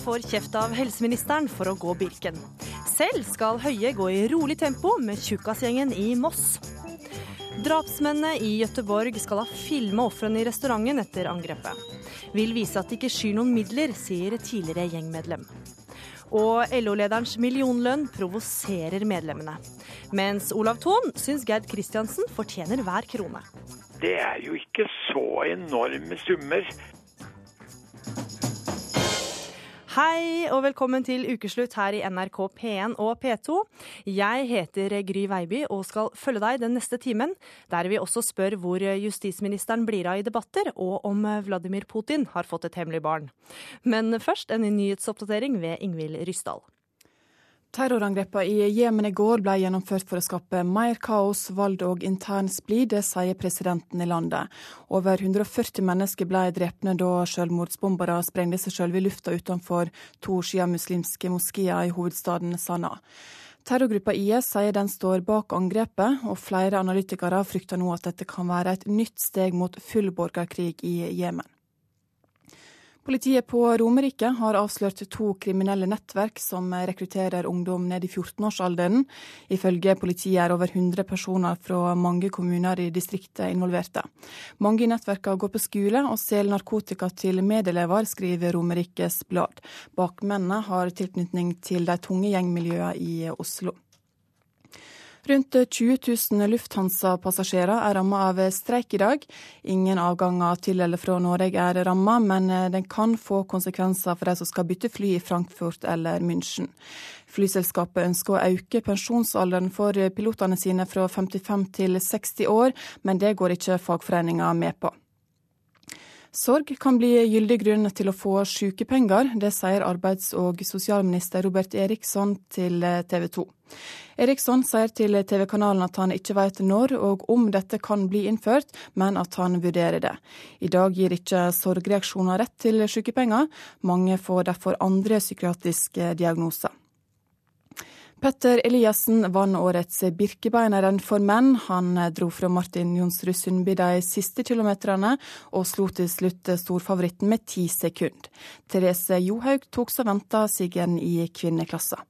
får kjeft av helseministeren for å gå Birken. Selv skal Høie gå i rolig tempo med Tjukkasgjengen i Moss. Drapsmennene i Gøteborg skal ha filma ofrene i restauranten etter angrepet. Vil vise at de ikke skyr noen midler, sier tidligere gjengmedlem. Og LO-lederens millionlønn provoserer medlemmene. Mens Olav Thon syns Gerd Kristiansen fortjener hver krone. Det er jo ikke så enorme summer. Hei og velkommen til ukeslutt her i NRK P1 og P2. Jeg heter Gry Veiby og skal følge deg den neste timen, der vi også spør hvor justisministeren blir av i debatter, og om Vladimir Putin har fått et hemmelig barn. Men først en nyhetsoppdatering ved Ingvild Ryssdal. Terrorangrepene i Jemen i går ble gjennomført for å skape mer kaos, vold og intern splid, det sier presidenten i landet. Over 140 mennesker ble drepne da selvmordsbombere sprengte seg selv i lufta utenfor to sjiamuslimske moskeer i hovedstaden Sanaa. Terrorgruppa IS sier den står bak angrepet, og flere analytikere frykter nå at dette kan være et nytt steg mot full borgerkrig i Jemen. Politiet på Romerike har avslørt to kriminelle nettverk som rekrutterer ungdom ned i 14-årsalderen. Ifølge politiet er over 100 personer fra mange kommuner i distriktet involverte. Mange i nettverkene går på skole og selger narkotika til medelever, skriver Romerikes Blad. Bakmennene har tilknytning til de tunge gjengmiljøene i Oslo. Rundt 20 000 Lufthansa-passasjerer er rammet av streik i dag. Ingen avganger til eller fra Norge er rammet, men den kan få konsekvenser for de som skal bytte fly i Frankfurt eller München. Flyselskapet ønsker å øke pensjonsalderen for pilotene sine fra 55 til 60 år, men det går ikke fagforeninga med på. Sorg kan bli gyldig grunn til å få sykepenger. Det sier arbeids- og sosialminister Robert Eriksson til TV 2. Eriksson sier til TV-kanalen at han ikke vet når og om dette kan bli innført, men at han vurderer det. I dag gir ikke sorgreaksjoner rett til sykepenger. Mange får derfor andre psykiatriske diagnoser. Petter Eliassen vant årets Birkebeineren for menn. Han dro fra Martin Jonsrud Sundby de siste kilometerne, og slo til slutt storfavoritten med ti sekunder. Therese Johaug tok som venta sigeren i kvinneklassa.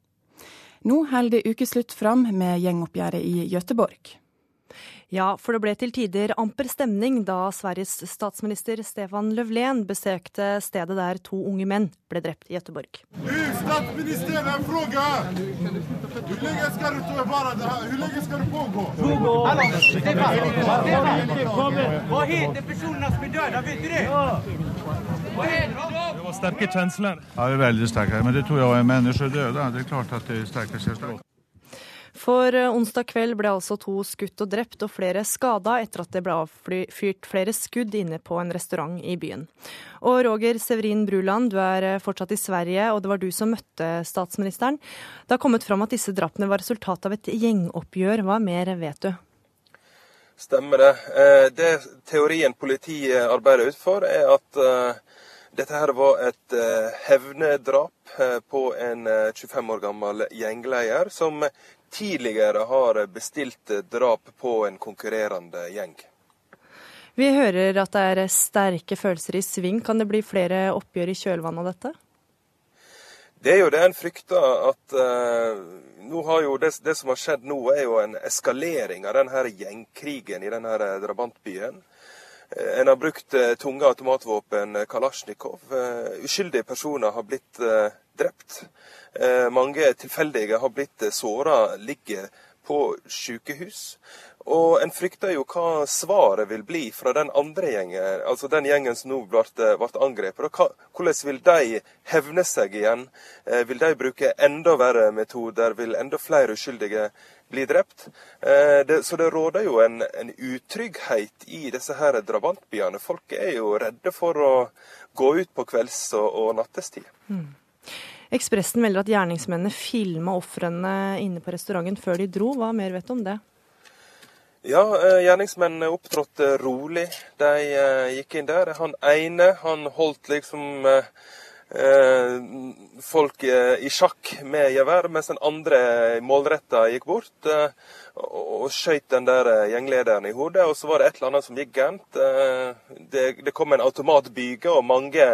Nå holder ukeslutt fram med gjengoppgjøret i Gøteborg. Ja, for det ble til tider amper stemning da Sveriges statsminister Stefan Löfven besøkte stedet der to unge menn ble drept i Göteborg. Statsminister, en fråga! Hvor lenge skal du være det her? Hvor lenge skal du pågå? Hva heter personene som er døde, vet du det? Det var sterke kjensler. Ja, det er veldig sterke. Men det tror jeg er mennesker døde. Det er klart at det er sterke starkt. For onsdag kveld ble altså to skutt og drept og flere skada etter at det ble avfyrt flere skudd inne på en restaurant i byen. Og Roger Severin Bruland, du er fortsatt i Sverige, og det var du som møtte statsministeren. Det har kommet fram at disse drapene var resultat av et gjengoppgjør. Hva mer vet du? Stemmer det. Det teorien politiet arbeider ut for, er at dette her var et hevnedrap på en 25 år gammel gjengleder, som tidligere har bestilt drap på en konkurrerende gjeng. Vi hører at det er sterke følelser i sving. Kan det bli flere oppgjør i kjølvannet av dette? Det er jo det en frykter. at uh, jo det, det, som har skjedd nå, er jo en eskalering av denne gjengkrigen i denne drabantbyen. En har brukt tunge automatvåpen, Kalasjnikov. Uskyldige personer har blitt drept. Mange tilfeldige har blitt såra, ligger på sykehus. Og en frykter jo hva svaret vil bli fra den andre gjengen, altså den gjengen som nå ble, ble angrepet. Hvordan vil de hevne seg igjen? Vil de bruke enda verre metoder? Vil enda flere uskyldige bli drept? så det råder jo en, en utrygghet i disse her drabantbyene. Folk er jo redde for å gå ut på kvelds- og, og nattestid. Mm. Ekspressen melder at gjerningsmennene filma ofrene inne på restauranten før de dro. Hva mer vet du om det? Ja, gjerningsmennene opptrådte rolig. De gikk inn der. Han ene han holdt liksom folk i sjakk med gevær, mens den andre målretta gikk bort og skjøt den der gjenglederen i hodet. Og så var det et eller annet som gikk gærent. Det, det kom en automatbyge, og mange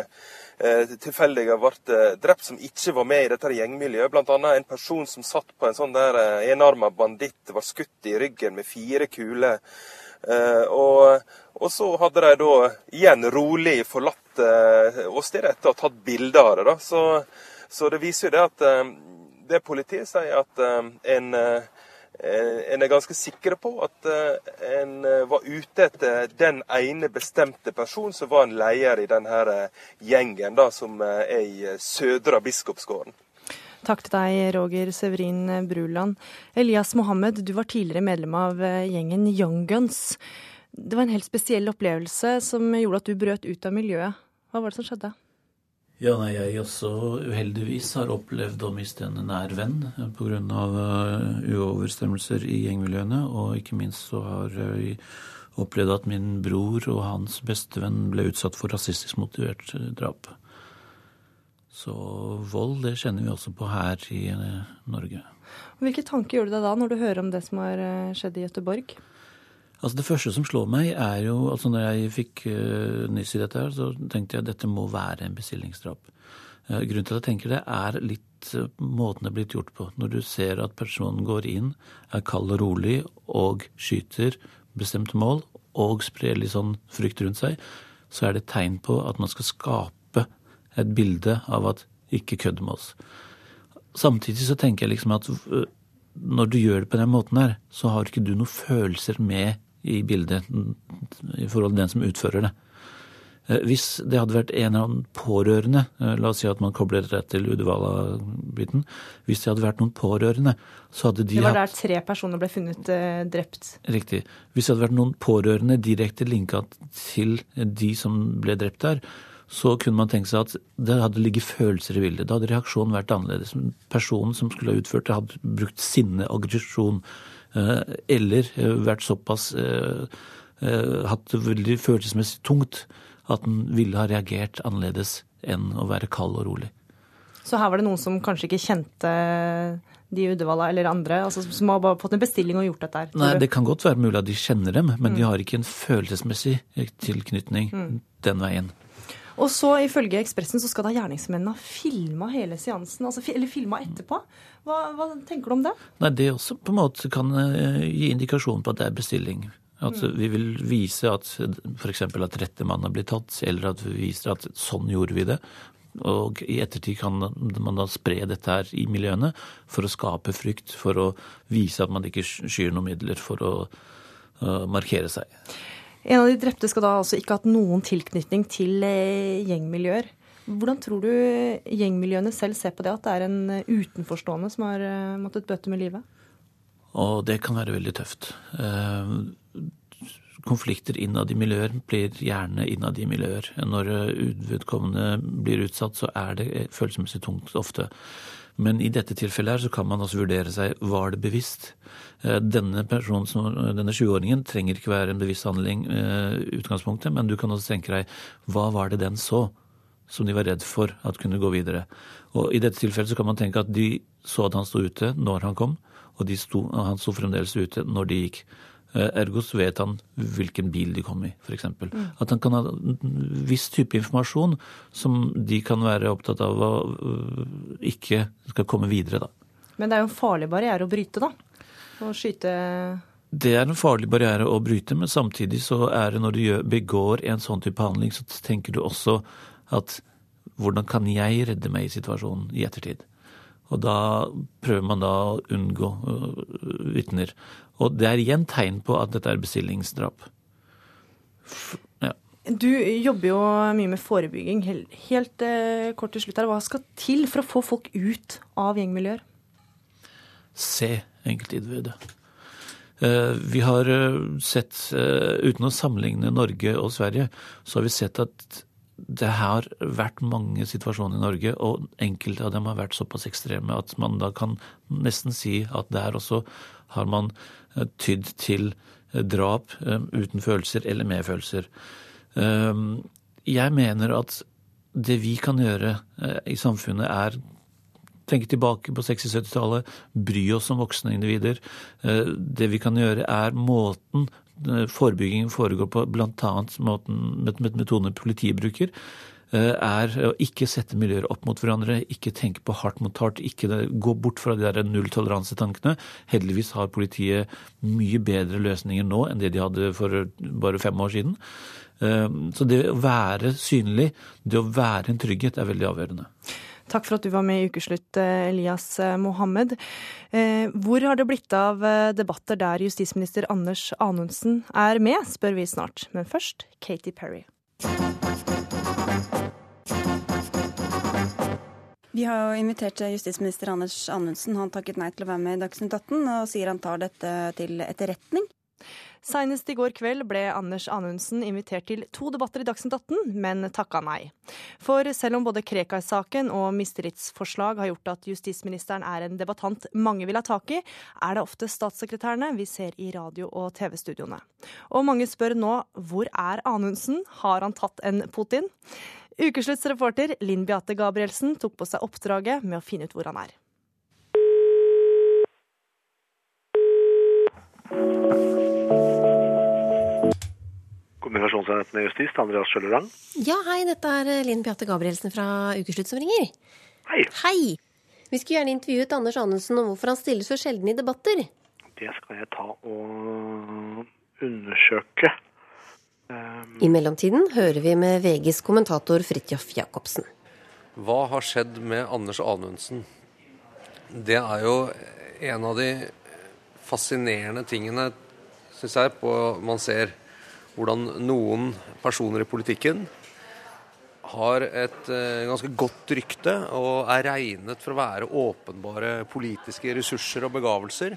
tilfeldige ble drept, som ikke var med i dette gjengmiljøet. Bl.a. en person som satt på en sånn der enarma banditt, var skutt i ryggen med fire kuler. Og, og, så hadde de da igjen rolig forlatt åstedet etter å ha tatt bilder av det. da, så så det viser jo det at eh, det politiet sier at eh, en, eh, en er ganske sikre på at en var ute etter den ene bestemte personen som var en leder i denne gjengen da, som er i Sødra Biskopsgården. Takk til deg, Roger Severin Bruland. Elias Mohammed, du var tidligere medlem av gjengen Young Guns. Det var en helt spesiell opplevelse som gjorde at du brøt ut av miljøet. Hva var det som skjedde? Ja, nei, jeg også uheldigvis har opplevd å miste en nær venn pga. Uh, uoverstemmelser i gjengmiljøene. Og ikke minst så har jeg opplevd at min bror og hans bestevenn ble utsatt for rasistisk motivert uh, drap. Så vold, det kjenner vi også på her i uh, Norge. Hvilke tanker gjør du deg da når du hører om det som har uh, skjedd i Gøteborg? Altså Det første som slår meg, er jo altså Når jeg fikk uh, nyss i dette, her, så tenkte jeg at dette må være en bestillingsdrap. Uh, grunnen til at jeg tenker det, er litt uh, måten det er blitt gjort på. Når du ser at personen går inn, er kald og rolig og skyter bestemte mål og sprer litt sånn frykt rundt seg, så er det tegn på at man skal skape et bilde av at ikke kødd med oss. Samtidig så tenker jeg liksom at når du gjør det på den måten her, så har ikke du noen følelser med i bildet i forhold til den som utfører det. Eh, hvis det hadde vært en av pårørende, eh, la oss si at man kobler rett til Uddevalla-biten Hvis det hadde vært noen pårørende, så hadde de Det var der tre personer ble funnet eh, drept? Riktig. Hvis det hadde vært noen pårørende direkte linka til de som ble drept der, så kunne man tenke seg at det hadde ligget følelser i bildet. Da hadde reaksjonen vært annerledes. Personen som skulle ha utført det, hadde brukt sinne, aggresjon Eh, eller eh, vært såpass eh, hatt det veldig følelsesmessig tungt at den ville ha reagert annerledes enn å være kald og rolig. Så her var det noen som kanskje ikke kjente de Uddevalla eller andre, altså som har bare fått en bestilling og gjort dette her? Nei, det kan godt være mulig at de kjenner dem, men mm. de har ikke en følelsesmessig tilknytning mm. den veien. Og så ifølge Ekspressen så skal da gjerningsmennene ha filma hele seansen, altså, eller filma etterpå. Hva, hva, tenker du om det? Nei, Det også på en måte kan uh, gi indikasjon på at det er bestilling. At mm. Vi vil vise at f.eks. at rette mann har blitt tatt, eller at vi viser at sånn gjorde vi det. Og i ettertid kan man da spre dette her i miljøene for å skape frykt, for å vise at man ikke skyr noen midler for å markere seg. En av de drepte skal da altså ikke ha hatt noen tilknytning til eh, gjengmiljøer. Hvordan tror du gjengmiljøene selv ser på det, at det er en eh, utenforstående som har eh, måttet bøte med livet? Og det kan være veldig tøft. Konflikter innad i miljøer blir gjerne innad i miljøer. Når uvedkommende blir utsatt, så er det følelsesmessig tungt ofte. Men i dette tilfellet her så kan man også vurdere seg var det bevisst. Eh, denne personen, denne 20-åringen trenger ikke være en bevisst handling i utgangspunktet, men du kan også tenke deg hva var det den så som de var redd for at kunne gå videre. Og I dette tilfellet så kan man tenke at de så at han sto ute når han kom, og sto, han sto fremdeles ute når de gikk. Eh, ergo så vet han hvilken bil de kom i, f.eks. Mm. At han kan ha en viss type informasjon som de kan være opptatt av å øh, ikke skal komme videre, da. Men det er jo en farlig barriere å bryte, da? Å skyte det er en farlig barriere å bryte, men samtidig så er det når du begår en sånn type handling, så tenker du også at hvordan kan jeg redde meg i situasjonen i ettertid? Og da prøver man da å unngå øh, vitner. Og det er igjen tegn på at dette er bestillingsdrap. Ja. Du jobber jo mye med forebygging. Helt eh, kort til slutt her, Hva skal til for å få folk ut av gjengmiljøer? Se enkeltindividet. Eh, vi har eh, sett, uten å sammenligne Norge og Sverige, så har vi sett at det har vært mange situasjoner i Norge, og enkelte av dem har vært såpass ekstreme at man da kan nesten si at der også har man eh, tydd til eh, drap eh, uten følelser eller med følelser. Jeg mener at det vi kan gjøre i samfunnet, er tenke tilbake på 60-70-tallet, bry oss om voksne individer. Det vi kan gjøre, er måten Forebyggingen foregår på bl.a. metoden politiet bruker. er å ikke sette miljøer opp mot hverandre, ikke tenke på hardt mot hardt, ikke gå bort fra de der nulltoleransetankene. Heldigvis har politiet mye bedre løsninger nå enn det de hadde for bare fem år siden. Så det å være synlig, det å være en trygghet, er veldig avgjørende. Takk for at du var med i Ukeslutt, Elias Mohammed. Hvor har det blitt av debatter der justisminister Anders Anundsen er med, spør vi snart. Men først Katy Perry. Vi har jo invitert justisminister Anders Anundsen. Han takket nei til å være med i Dagsnytt 18, og sier han tar dette til etterretning. Senest i går kveld ble Anders Anundsen invitert til to debatter i Dagsnytt 18, men takka nei. For selv om både Krekar-saken og mistillitsforslag har gjort at justisministeren er en debattant mange vil ha tak i, er det ofte statssekretærene vi ser i radio- og TV-studioene. Og mange spør nå hvor er Anundsen, har han tatt en Putin? Ukeslutts reporter Linn Beate Gabrielsen tok på seg oppdraget med å finne ut hvor han er. Kommunikasjonsenheten i Justis, Andreas Skjøllerang. Ja, hei, dette er Linn Beate Gabrielsen fra Ukeslutt som ringer. Hei. Hei. Vi skulle gjerne intervjuet Anders Anundsen om hvorfor han stiller så sjelden i debatter. Det skal jeg ta og undersøke. Um... I mellomtiden hører vi med VGs kommentator Fridtjof Jacobsen. Hva har skjedd med Anders Anundsen? Det er jo en av de fascinerende tingene, syns jeg, på man ser hvordan noen personer i politikken har et eh, ganske godt rykte og er regnet for å være åpenbare politiske ressurser og begavelser.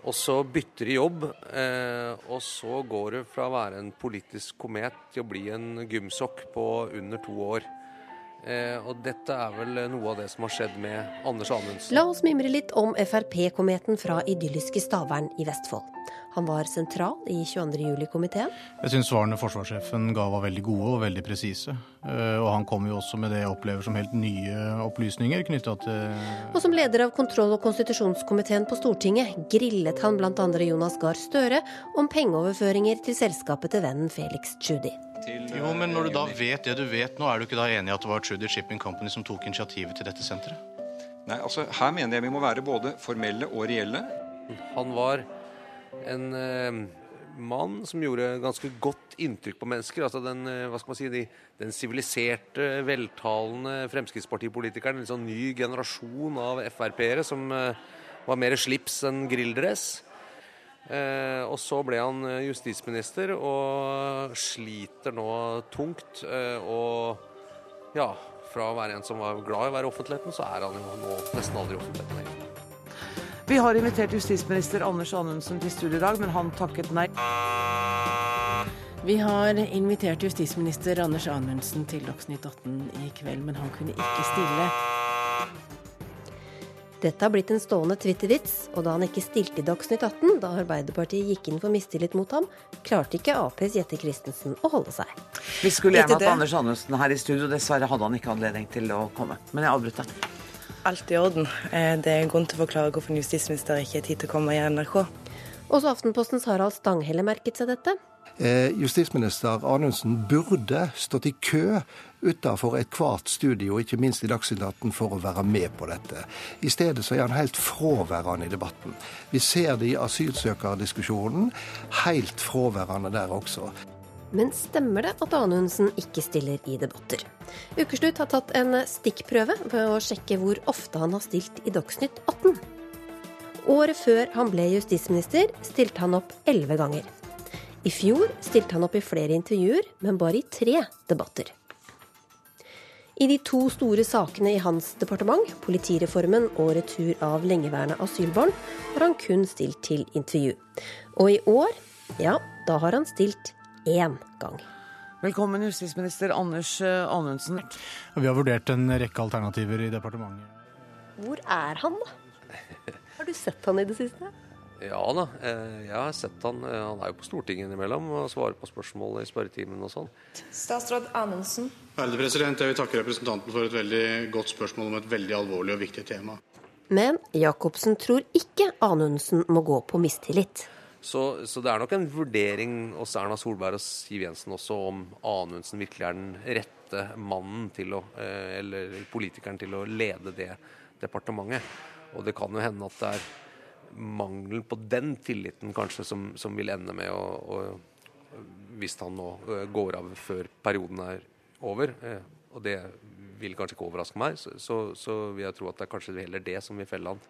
Og så bytter de jobb, eh, og så går det fra å være en politisk komet til å bli en gymsokk på under to år. Eh, og dette er vel noe av det som har skjedd med Anders Anundsen. La oss mimre litt om Frp-kometen fra idylliske Stavern i Vestfold. Han var sentral i 22. juli-komiteen. Jeg syns svarene forsvarssjefen ga var veldig gode og veldig presise. Og han kom jo også med det jeg opplever som helt nye opplysninger knytta til Og som leder av kontroll- og konstitusjonskomiteen på Stortinget grillet han bl.a. Jonas Gahr Støre om pengeoverføringer til selskapet til vennen Felix Tschudi. Jo, men når du da vet det du vet nå, er du ikke da enig i at det var Trudy Shipping Company som tok initiativet til dette senteret? Nei, altså her mener jeg vi må være både formelle og reelle. Han var en eh, mann som gjorde ganske godt inntrykk på mennesker. altså Den hva skal man si, de, den siviliserte, veltalende Fremskrittspartipolitikeren. En sånn ny generasjon av Frp-ere som eh, var mer slips enn grilldress. Eh, og så ble han justisminister og sliter nå tungt. og ja, fra å være en som var glad i å være i offentligheten, så er han jo nå nesten aldri i offentligheten lenger. Vi har invitert justisminister Anders Anundsen til studio i dag, men han takket nei. Vi har invitert justisminister Anders Anundsen til Dagsnytt 18 i kveld, men han kunne ikke stille. Dette har blitt en stående Twitter-vits, og da han ikke stilte i Dagsnytt 18, da Arbeiderpartiet gikk inn for mistillit mot ham, klarte ikke Aps Jette Christensen å holde seg. Vi skulle gjerne hatt Anders Anundsen her i studio, dessverre hadde han ikke anledning til å komme. Men jeg avbrøt deg. Alt i orden. Det er en grunn til å forklare hvorfor en justisminister ikke har tid til å komme i NRK. Også Aftenpostens Harald Stanghelle merket seg dette. Eh, justisminister Anundsen burde stått i kø utenfor ethvert studio, ikke minst i Dagsnytt 18, for å være med på dette. I stedet så er han helt fraværende i debatten. Vi ser det i asylsøkerdiskusjonen. Helt fraværende der også. Men stemmer det at Anundsen ikke stiller i debatter? Ukeslutt har tatt en stikkprøve ved å sjekke hvor ofte han har stilt i Dagsnytt 18. Året før han ble justisminister, stilte han opp elleve ganger. I fjor stilte han opp i flere intervjuer, men bare i tre debatter. I de to store sakene i hans departement, politireformen og retur av lengeværende asylbarn, har han kun stilt til intervju. Og i år, ja, da har han stilt én gang. Velkommen, justisminister Anders Anundsen. Vi har vurdert en rekke alternativer i departementet. Hvor er han, da? Har du sett han i det siste? Ja da, jeg har sett han. Han er jo på Stortinget innimellom og svarer på spørsmål i spørretimen og sånn. Statsråd Anundsen. Ærede president, jeg vil takke representanten for et veldig godt spørsmål om et veldig alvorlig og viktig tema. Men Jacobsen tror ikke Anundsen må gå på mistillit. Så, så, det er nok en vurdering hos Erna Solberg og Siv Jensen også om Anundsen virkelig er den rette mannen til å, eh, eller politikeren til å lede det departementet. Og det kan jo hende at det er mangelen på den tilliten kanskje som, som vil ende med å, å Hvis han nå eh, går av før perioden er over, eh, og det vil kanskje ikke overraske meg, så, så, så vil jeg tro at det er kanskje heller det som vil felle han.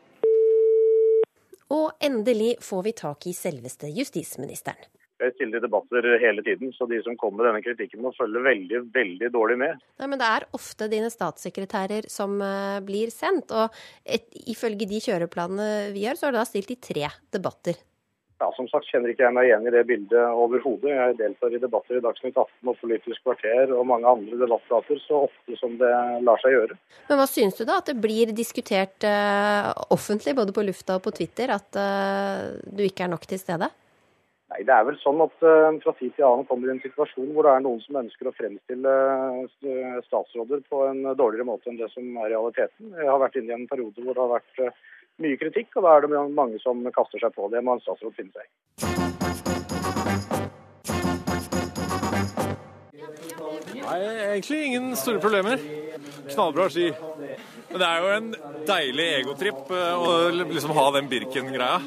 Og endelig får vi tak i selveste justisministeren. Jeg stiller debatter hele tiden, så de som kommer med denne kritikken må følge veldig veldig dårlig med. Nei, men Det er ofte dine statssekretærer som uh, blir sendt, og et, ifølge de kjøreplanene vi har, så har du da stilt i tre debatter. Ja, Som sagt kjenner ikke jeg meg igjen i det bildet overhodet. Jeg deltar i debatter i Dagsnytt 18 og Politisk kvarter og mange andre debattdater så ofte som det lar seg gjøre. Men hva syns du da at det blir diskutert uh, offentlig, både på lufta og på Twitter, at uh, du ikke er nok til stede? Nei, Det er vel sånn at uh, fra tid til annen kommer i en situasjon hvor det er noen som ønsker å fremstille statsråder på en dårligere måte enn det som er realiteten. Jeg har vært inne i en periode hvor det har vært mye kritikk, og da er det mange som kaster seg på. Det må en statsråd finne seg i. Nei, egentlig ingen store problemer. Knallbra ski. Men det er jo en deilig egotripp eh, å liksom ha den Birken-greia.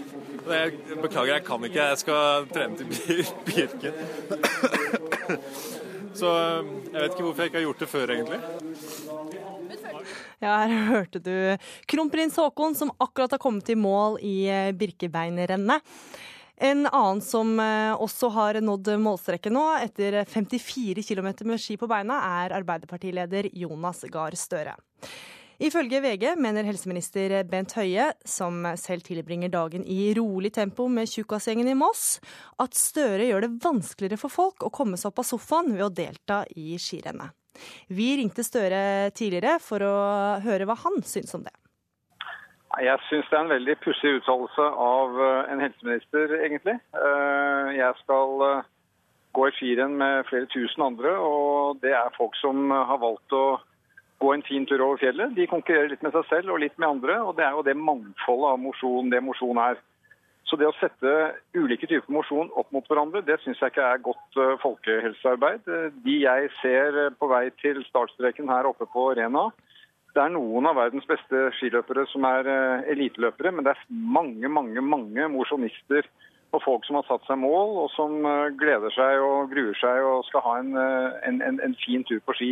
Jeg beklager, jeg kan ikke. Jeg skal trene til Birken. Så eh, jeg vet ikke hvorfor jeg ikke har gjort det før, egentlig. Ja, her hørte du kronprins Haakon, som akkurat har kommet i mål i eh, Birkebeinerrennet. En annen som eh, også har nådd målstreken nå, etter 54 km med ski på beina, er Arbeiderpartileder Jonas Gahr Støre. Ifølge VG mener helseminister Bent Høie, som selv tilbringer dagen i rolig tempo med Tjukkasgjengen i Moss, at Støre gjør det vanskeligere for folk å komme seg opp av sofaen ved å delta i skirennet. Vi ringte Støre tidligere for å høre hva han syns om det. Jeg syns det er en veldig pussig uttalelse av eh, en helseminister, egentlig. Eh, jeg skal eh, gå i skirenn med flere tusen andre, og det er folk som har valgt å gå en fin tur over fjellet. De konkurrerer litt med seg selv og litt med andre, og det er jo det mangfoldet av mosjon det mosjon er. Så det å sette ulike typer mosjon opp mot hverandre, det syns jeg ikke er godt uh, folkehelsearbeid. De jeg ser eh, på vei til startstreken her oppe på Rena, det er noen av verdens beste skiløpere som er eliteløpere, men det er mange, mange, mange mosjonister og folk som har satt seg mål, og som gleder seg og gruer seg og skal ha en, en, en, en fin tur på ski.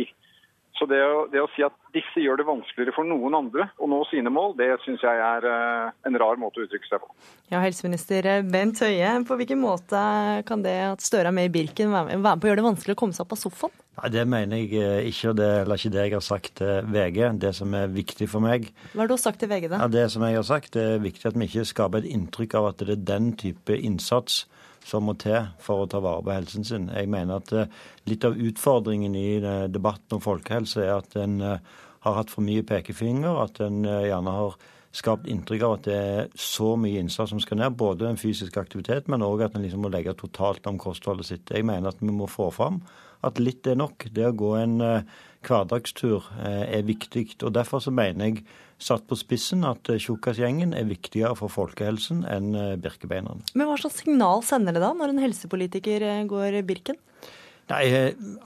Så det å, det å, si at disse gjør det vanskeligere for noen andre å nå sine mål, det syns jeg er uh, en rar måte å uttrykke seg på. Ja, Helseminister Bent Høie, på hvilken måte kan det at Støre er med i Birken være med, på å gjøre det vanskelig å komme seg opp av sofaen? Nei, Det mener jeg eh, ikke, og det er ikke det jeg har sagt til VG. Det som er viktig for meg Hva har du sagt til VG, da? Ja, Det som jeg har sagt, det er viktig at vi ikke skaper et inntrykk av at det er den type innsats som må til for å ta vare på helsen sin. Jeg mener at eh, litt av utfordringen i eh, debatten om folkehelse er at en eh, har hatt for mye pekefinger, at en gjerne har skapt inntrykk av at det er så mye innsats som skal ned, både en fysisk aktivitet, men òg at en liksom må legge totalt om kostholdet sitt. Jeg mener at vi må få fram at litt er nok. Det å gå en hverdagstur er viktig. og Derfor så mener jeg satt på spissen at eh, Tjukkasgjengen er viktigere for folkehelsen enn eh, Birkebeinerne. Men hva slags signal sender det da, når en helsepolitiker eh, går Birken? Nei,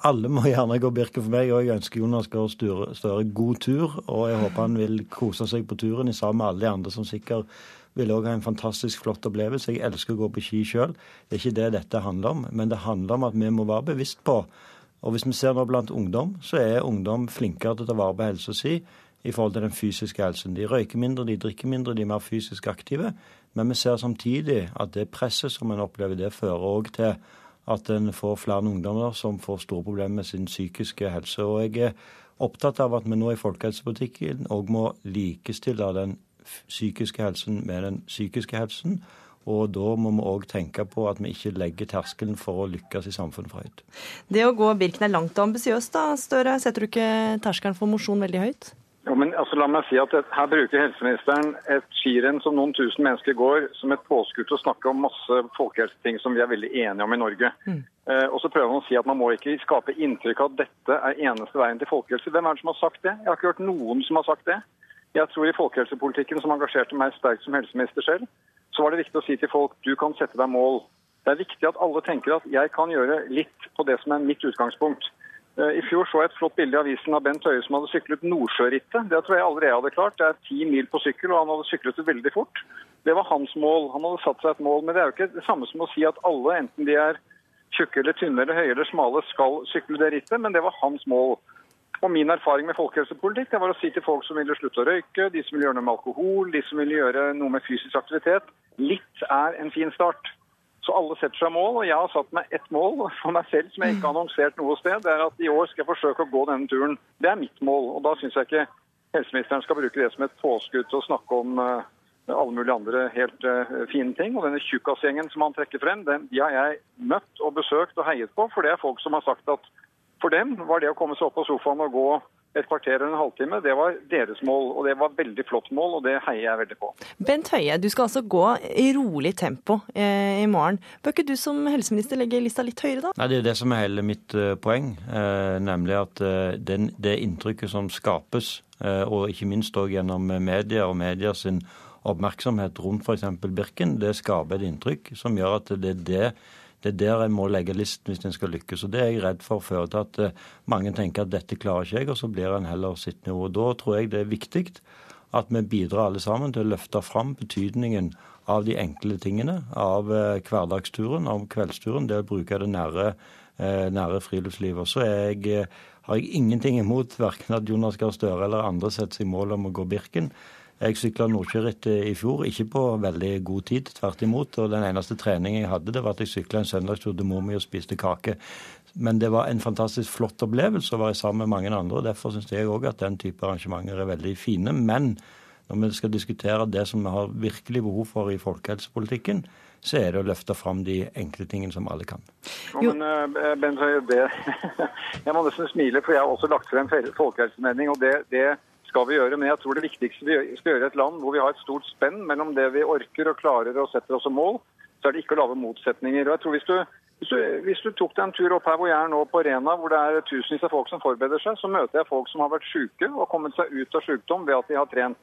alle må gjerne gå Birken for meg, og jeg ønsker Jonas Gahr Støre god tur. Og jeg håper han vil kose seg på turen sammen med alle de andre som sikkert vil òg ha en fantastisk flott opplevelse. Jeg elsker å gå på ski sjøl. Det er ikke det dette handler om. Men det handler om at vi må være bevisst på Og hvis vi ser nå blant ungdom, så er ungdom flinkere til å ta vare på helsa si i forhold til den fysiske helsen. De røyker mindre, de drikker mindre, de er mer fysisk aktive. Men vi ser samtidig at det presset som en opplever, det fører òg til at en får flere ungdommer som får store problemer med sin psykiske helse. Og jeg er opptatt av at vi nå i folkehelsepolitikken òg må likestille den psykiske helsen med den psykiske helsen. Og da må vi òg tenke på at vi ikke legger terskelen for å lykkes i samfunnet for høyt. Det å gå Birken er langt ambisiøst, da, Støre. Setter du ikke terskelen for mosjon veldig høyt? Jo, men altså, la meg si at Her bruker helseministeren et skirenn som noen tusen mennesker går, som et påskudd til å snakke om masse folkehelseting som vi er veldig enige om i Norge. Mm. Eh, og så prøver han å si at man må ikke skape inntrykk av at dette er eneste veien til folkehelse. Hvem er det som har sagt det? Jeg har ikke hørt noen som har sagt det. Jeg tror i folkehelsepolitikken, som engasjerte meg sterkt som helseminister selv, så var det viktig å si til folk du kan sette deg mål. Det er viktig at alle tenker at jeg kan gjøre litt på det som er mitt utgangspunkt. Eh, I fjor så jeg et flott bilde i avisen av Bent Høie som hadde syklet Nordsjørittet. Det tror jeg aldri jeg hadde klart. Det er ti mil på sykkel, og han hadde syklet det veldig fort. Det var hans mål. Han hadde satt seg et mål. Men det er jo ikke det samme som å si at alle, enten de er tjukke eller tynne eller høye eller smale, skal sykle det rittet, men det var hans mål. Og Min erfaring med folkehelsepolitikk det var å si til folk som ville slutte å røyke, de som ville gjøre noe med alkohol, de som ville gjøre noe med fysisk aktivitet, litt er en fin start. Så alle setter seg mål, og jeg har satt meg ett mål for meg selv som jeg ikke har annonsert noe sted. Det er at i år skal jeg forsøke å gå denne turen. Det er mitt mål. Og da syns jeg ikke helseministeren skal bruke det som et påskudd til å snakke om uh, alle mulige andre helt uh, fine ting. Og denne tjukkasgjengen som han trekker frem, den, de har jeg møtt og besøkt og heiet på. For det er folk som har sagt at for dem var det å komme seg opp på sofaen og gå et kvarter eller en halvtime, det var deres mål. Og det var veldig flott mål, og det heier jeg veldig på. Bent Høie, du skal altså gå i rolig tempo eh, i morgen. Bør ikke du som helseminister legge lista litt høyere, da? Nei, Det er det som er hele mitt uh, poeng. Uh, nemlig at uh, den, det inntrykket som skapes, og ikke minst òg gjennom media og media sin oppmerksomhet rundt f.eks. Birken, det skaper et inntrykk som gjør at det er det det er der en må legge listen hvis en skal lykkes. og Det er jeg redd for fører til at eh, mange tenker at dette klarer ikke jeg, og så blir en heller sittende i ro. Da tror jeg det er viktig at vi bidrar alle sammen til å løfte fram betydningen av de enkle tingene, av eh, hverdagsturen, av kveldsturen, det å bruke det nære, eh, nære friluftslivet. Så jeg, har jeg ingenting imot verken at Jonas Gahr Støre eller andre setter seg mål om å gå Birken. Jeg sykla Nordkjørittet i fjor, ikke på veldig god tid, tvert imot. Og den eneste treningen jeg hadde, det var at jeg sykla en søndagstur til mor mi og spiste kake. Men det var en fantastisk flott opplevelse å være sammen med mange andre. og Derfor syns jeg òg at den type arrangementer er veldig fine. Men når vi skal diskutere det som vi har virkelig behov for i folkehelsepolitikken, så er det å løfte fram de enkle tingene som alle kan. Jo, men uh, Bent det Jeg må nesten smile, for jeg har også lagt frem folkehelsemelding. og det, det skal vi gjøre. Men jeg tror det viktigste vi skal gjøre i et land hvor vi har et stort spenn mellom det vi orker og klarer og setter oss som mål, så er det ikke å lage motsetninger. Og jeg tror hvis du, hvis du, hvis du tok deg en tur opp her hvor jeg er nå på Rena, hvor det er tusenvis av folk som forbereder seg, så møter jeg folk som har vært syke og kommet seg ut av sykdom ved at de har trent.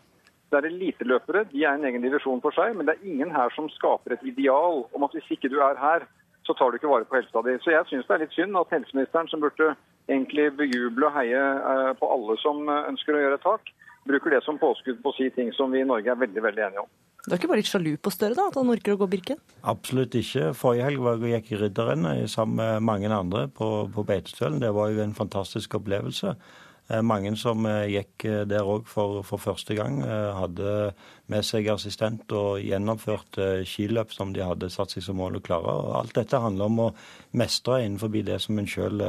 Det er eliteløpere, de er en egen divisjon for seg, men det er ingen her som skaper et ideal om at hvis ikke du er her, så tar du ikke vare på helsa di. Så jeg syns det er litt synd at helseministeren, som burde egentlig bejuble og heie eh, på alle som eh, ønsker å gjøre et tak, bruker det som påskudd på å si ting som vi i Norge er veldig veldig enige om. Du er ikke bare litt sjalu på Støre, da, at han orker å gå Birken? Absolutt ikke. Forrige helg var jeg gikk i Ridderrennet sammen med mange andre på, på Beitostølen. Det var jo en fantastisk opplevelse. Eh, mange som gikk der òg for, for, første gang, hadde med seg assistent og gjennomførte skiløp som de hadde satt seg som mål å klare. Og alt dette handler om å mestre innenfor det som en sjøl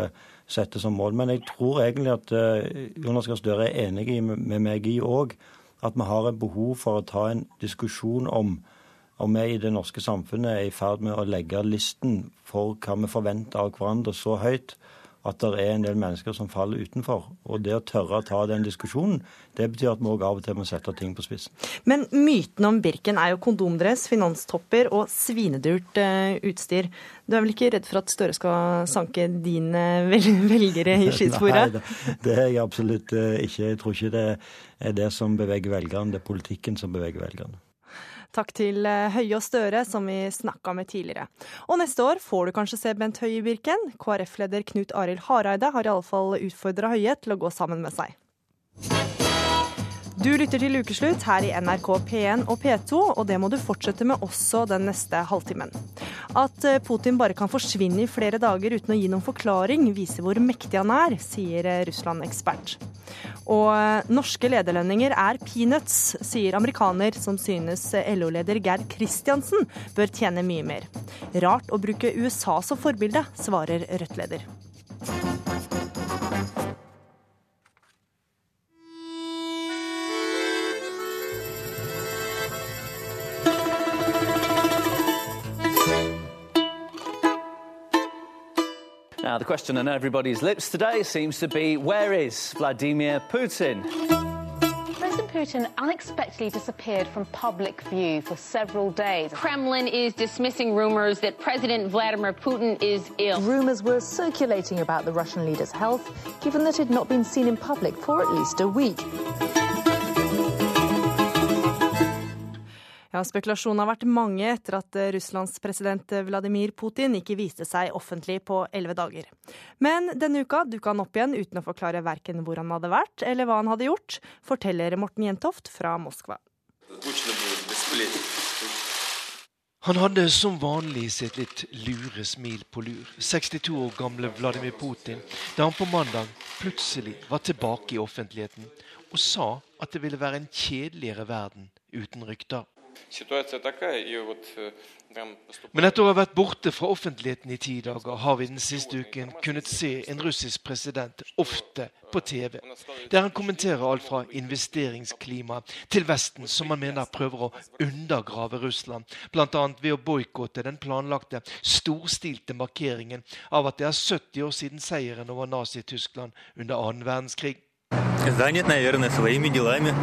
setter som mål. Men jeg tror egentlig at eh, Jonas Gahr Støre er enig med meg i òg at vi har et behov for å ta en diskusjon om om vi i det norske samfunnet er i ferd med å legge listen for hva vi forventer av hverandre så høyt at det er en del mennesker som faller utenfor. Og det å tørre å ta den diskusjonen, det betyr at vi òg av og til må sette ting på spissen. Men myten om Birken er jo kondomdress, finanstopper og svinedyrt uh, utstyr. Du er vel ikke redd for at Støre skal sanke dine velgere i skisporet? Nei, det er jeg absolutt uh, ikke. Jeg tror ikke det er det som beveger velgerne, det er politikken som beveger velgerne. Takk til eh, Høie og Støre, som vi snakka med tidligere. Og neste år får du kanskje se Bent Høie i Birken. KrF-leder Knut Arild Hareide har iallfall utfordra Høie til å gå sammen med seg. Du lytter til Ukeslutt her i NRK P1 og P2, og det må du fortsette med også den neste halvtimen. At eh, Putin bare kan forsvinne i flere dager uten å gi noen forklaring, viser hvor mektig han er, sier eh, Russland-ekspert. Og eh, norske lederlønninger er peanuts, sier amerikaner som synes LO-leder Geir Kristiansen bør tjene mye mer. Rart å bruke USA som forbilde, svarer Rødt-leder. Now, the question on everybody's lips today seems to be where is Vladimir Putin? President Putin unexpectedly disappeared from public view for several days. Kremlin is dismissing rumors that President Vladimir Putin is ill. Rumors were circulating about the Russian leader's health, given that he'd not been seen in public for at least a week. Ja, Spekulasjonene har vært mange etter at eh, Russlands president eh, Vladimir Putin ikke viste seg offentlig på elleve dager. Men denne uka dukka han opp igjen uten å forklare verken hvor han hadde vært eller hva han hadde gjort, forteller Morten Jentoft fra Moskva. Han hadde som vanlig sitt litt lure smil på lur, 62 år gamle Vladimir Putin, da han på mandag plutselig var tilbake i offentligheten og sa at det ville være en kjedeligere verden uten rykter. Men etter å ha vært borte fra offentligheten i ti dager, har vi den siste uken kunnet se en russisk president ofte på TV, der han kommenterer alt fra investeringsklima til Vesten, som han mener prøver å undergrave Russland, bl.a. ved å boikotte den planlagte storstilte markeringen av at det er 70 år siden seieren over Nazi-Tyskland under annen verdenskrig. Занят, наверное, своими делами.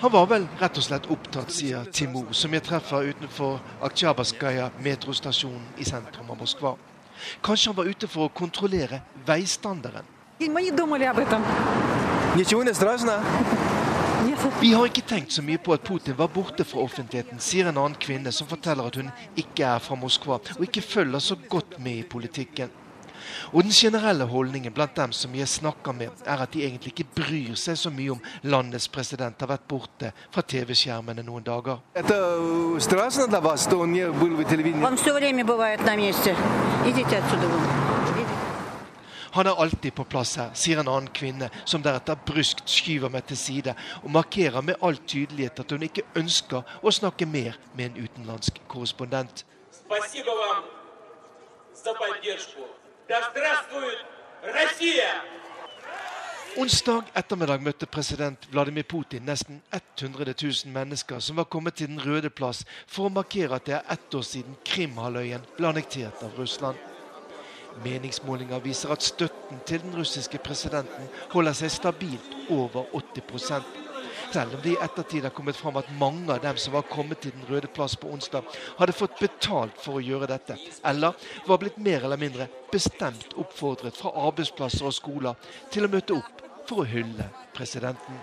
Han var vel rett og slett opptatt, sier Timur, som jeg treffer utenfor Aktsjabaskaja metrostasjon i sentrum av Moskva. Kanskje han var ute for å kontrollere veistandarden. Vi har ikke tenkt så mye på at Putin var borte fra offentligheten, sier en annen kvinne som forteller at hun ikke er fra Moskva og ikke følger så godt med i politikken. Og den generelle holdningen blant dem som jeg snakker med, er at de egentlig ikke bryr seg så mye om landets president har vært borte fra TV-skjermene noen dager. Han er alltid på plass her, sier en annen kvinne, som deretter bryskt skyver meg til side og markerer med all tydelighet at hun ikke ønsker å snakke mer med en utenlandsk korrespondent. Спасибо вам за поддержку. Onsdag ettermiddag møtte president Vladimir Putin nesten 100 000 mennesker som var kommet til Den røde plass for å markere at det er ett år siden Krimhalvøyen ble annektert av Russland. Meningsmålinger viser at støtten til den russiske presidenten holder seg stabilt over 80 selv om det i ettertid har kommet fram at mange av dem som var kommet til Den røde plass på onsdag, hadde fått betalt for å gjøre dette, eller var blitt mer eller mindre bestemt oppfordret fra arbeidsplasser og skoler til å møte opp for å hylle presidenten.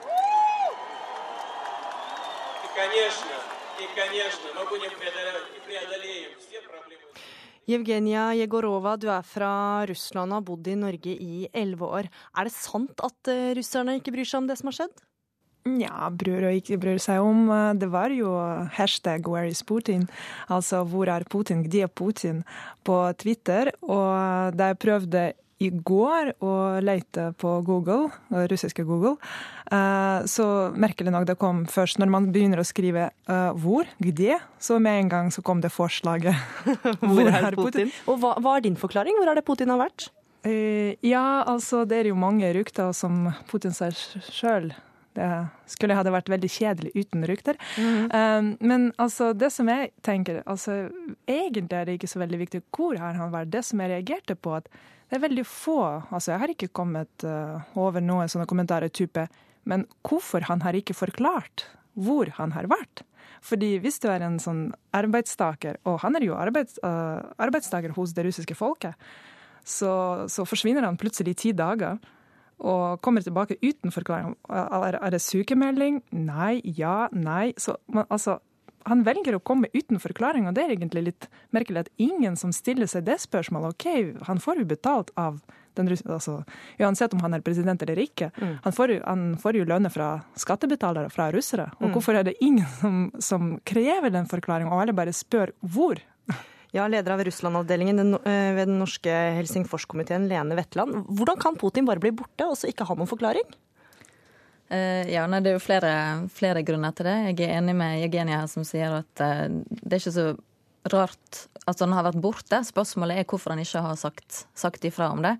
Jevgenia Jegorova, du er fra Russland og har bodd i Norge i elleve år. Er det sant at eh, russerne ikke bryr seg om det som har skjedd? Nja, bryr og ikke bryr seg om. Eh, det var jo hashtag 'where is Putin', altså 'hvor er Putin', 'gdje Putin', på Twitter. Og da jeg prøvde i går å lete på Google, russiske Google, eh, så merkelig nok det kom først når man begynner å skrive eh, 'hvor', Gde?», så med en gang så kom det forslaget. hvor, er Putin? Og hva, hva er din forklaring? Hvor er det Putin har vært? Ja, altså det er jo mange rykter som Putin seg sjøl det skulle hadde vært veldig kjedelig uten rykter. Mm. Um, men altså, det som jeg tenker altså, Egentlig er det ikke så veldig viktig hvor har han vært. Det som jeg reagerte på, at det er veldig få altså Jeg har ikke kommet uh, over noen sånne kommentarer type Men hvorfor han har ikke forklart hvor han har vært? Fordi hvis du er en sånn arbeidstaker, og han er jo arbeids, uh, arbeidstaker hos det russiske folket, så, så forsvinner han plutselig i ti dager og kommer tilbake uten forklaring. Er det sykemelding? Nei. Ja. Nei. Så man, altså, han velger å komme uten forklaring, og det er egentlig litt merkelig at ingen som stiller seg det spørsmålet. OK, han får jo betalt av den altså, Uansett om han er president eller ikke. Mm. Han, får han får jo lønner fra skattebetalere, fra russere. Og mm. hvorfor er det ingen som, som krever den forklaringen, og alle bare spør hvor? Ja, Leder av Russland-avdelingen ved den norske Helsingforskomiteen, Lene Wetland. Hvordan kan Putin bare bli borte og så ikke ha noen forklaring? Uh, ja, nei, Det er jo flere, flere, grunner til det. Jeg er enig med Eugenia her som sier at uh, det er ikke så rart at han har vært borte. Spørsmålet er hvorfor han ikke har sagt, sagt ifra om det.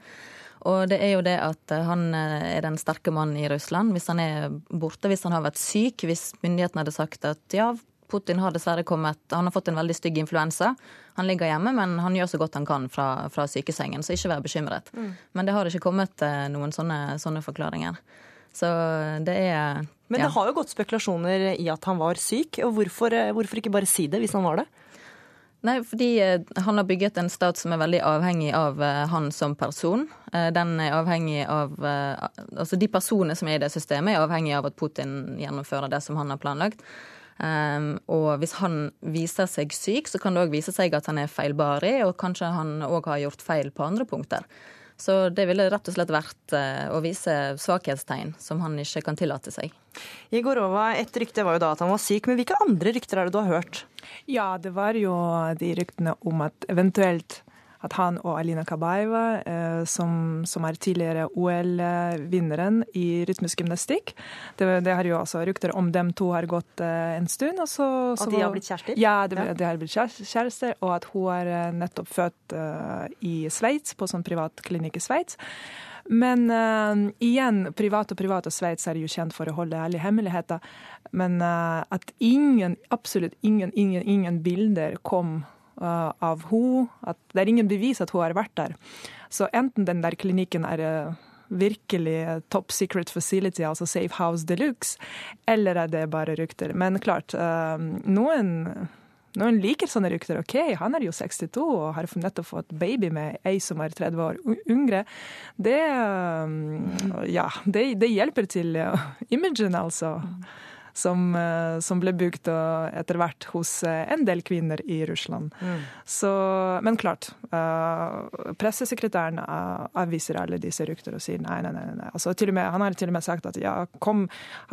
Og det er jo det at han er den sterke mannen i Russland. Hvis han er borte, hvis han har vært syk, hvis myndighetene hadde sagt at ja, Putin har dessverre kommet Han har fått en veldig stygg influensa. Han ligger hjemme, men han gjør så godt han kan fra, fra sykesengen, så ikke vær bekymret. Mm. Men det har ikke kommet eh, noen sånne, sånne forklaringer. Så det er Men det ja. har jo gått spekulasjoner i at han var syk, og hvorfor, eh, hvorfor ikke bare si det hvis han var det? Nei, fordi eh, han har bygget en stat som er veldig avhengig av han som person. Den er avhengig av Altså de personene som er i det systemet, er avhengig av at Putin gjennomfører det som han har planlagt. Um, og hvis han viser seg syk, så kan det òg vise seg at han er feilbarig, og kanskje han òg har gjort feil på andre punkter. Så det ville rett og slett vært uh, å vise svakhetstegn som han ikke kan tillate seg. Jegorova, et rykte var jo da at han var syk, men hvilke andre rykter er det du har hørt? Ja, det var jo de ryktene om at eventuelt at han og Alina Kabaeva, eh, som, som, er tidligere OL-vinneren i rytmisk gymnastikk det, det, har jo altså Rykter om dem to har gått eh, en stund. Og så, at de har blitt kjærester? Ja, de, ja. de har blitt kjærester, og at hun er eh, nettopp født i Sveits, på sånn privat klinikk i Sveits. Men uh, igjen, privat og privat og Sveits er jo kjent for å holde alle hemmeligheter. Men uh, at ingen, absolutt ingen, ingen, ingen bilder kom av hun, At det er ingen bevis at hun har vært der. Så enten den der klinikken er uh, virkelig top secret facility, altså safe house de luxe, eller er det bare rykter. Men klart, uh, noen noen liker sånne rykter. OK, han er jo 62 og har nettopp fått baby med ei som er 30 år yngre. Det, ja, det, det hjelper til imagen, altså som, eh, som ble bygd etter hvert hos eh, en del kvinner i Russland. Mm. Så, men klart, uh, pressesekretæren avviser alle disse rykter og sier nei, nei, nei. nei. Altså, med, han har til og med sagt at, ja, kom,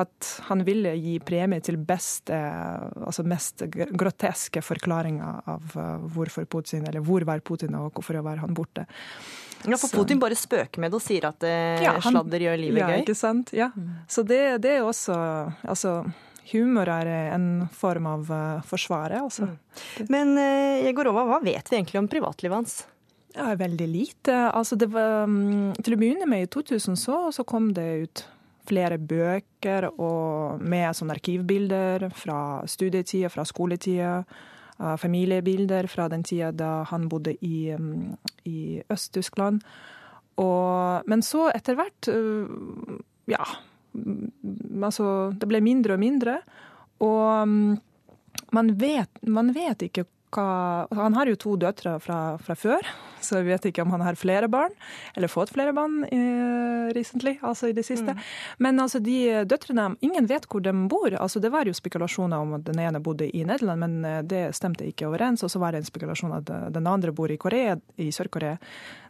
at han ville gi premie til beste, altså mest groteske forklaringer av hvorfor Putin, eller hvor var Putin og hvorfor var han borte. Ja, for Putin bare spøker med det og sier at eh, ja, han, sladder gjør livet ja, gøy. Ikke sant? Ja. Mm. Så det, det, er også Altså, humor er en form av uh, forsvaret, altså. Mm. Men uh, Jegorova, hva vet vi egentlig om privatlivet hans? Ja, veldig lite. Altså, det var, um, til å begynne med, i 2000 så, så kom det ut flere bøker med sånne arkivbilder fra studietida, fra skoletida familiebilder fra den tida da han bodde i, mm, i Øst-Tyskland. Men så etter hvert øh, Ja. Mm, altså, det ble mindre og mindre. Og mm, man vet, man vet ikke hva Han har jo to døtre fra, fra, før, så jeg vet ikke om han har flere barn, eller fått flere barn uh, recently, altså i det siste. Mm. Men altså de døtrene Ingen vet hvor de bor. altså Det var jo spekulasjoner om at den ene bodde i Nederland, men eh, det stemte ikke overens. Og så var det en spekulasjon at eh, den andre bor i Korea, i Sør-Korea.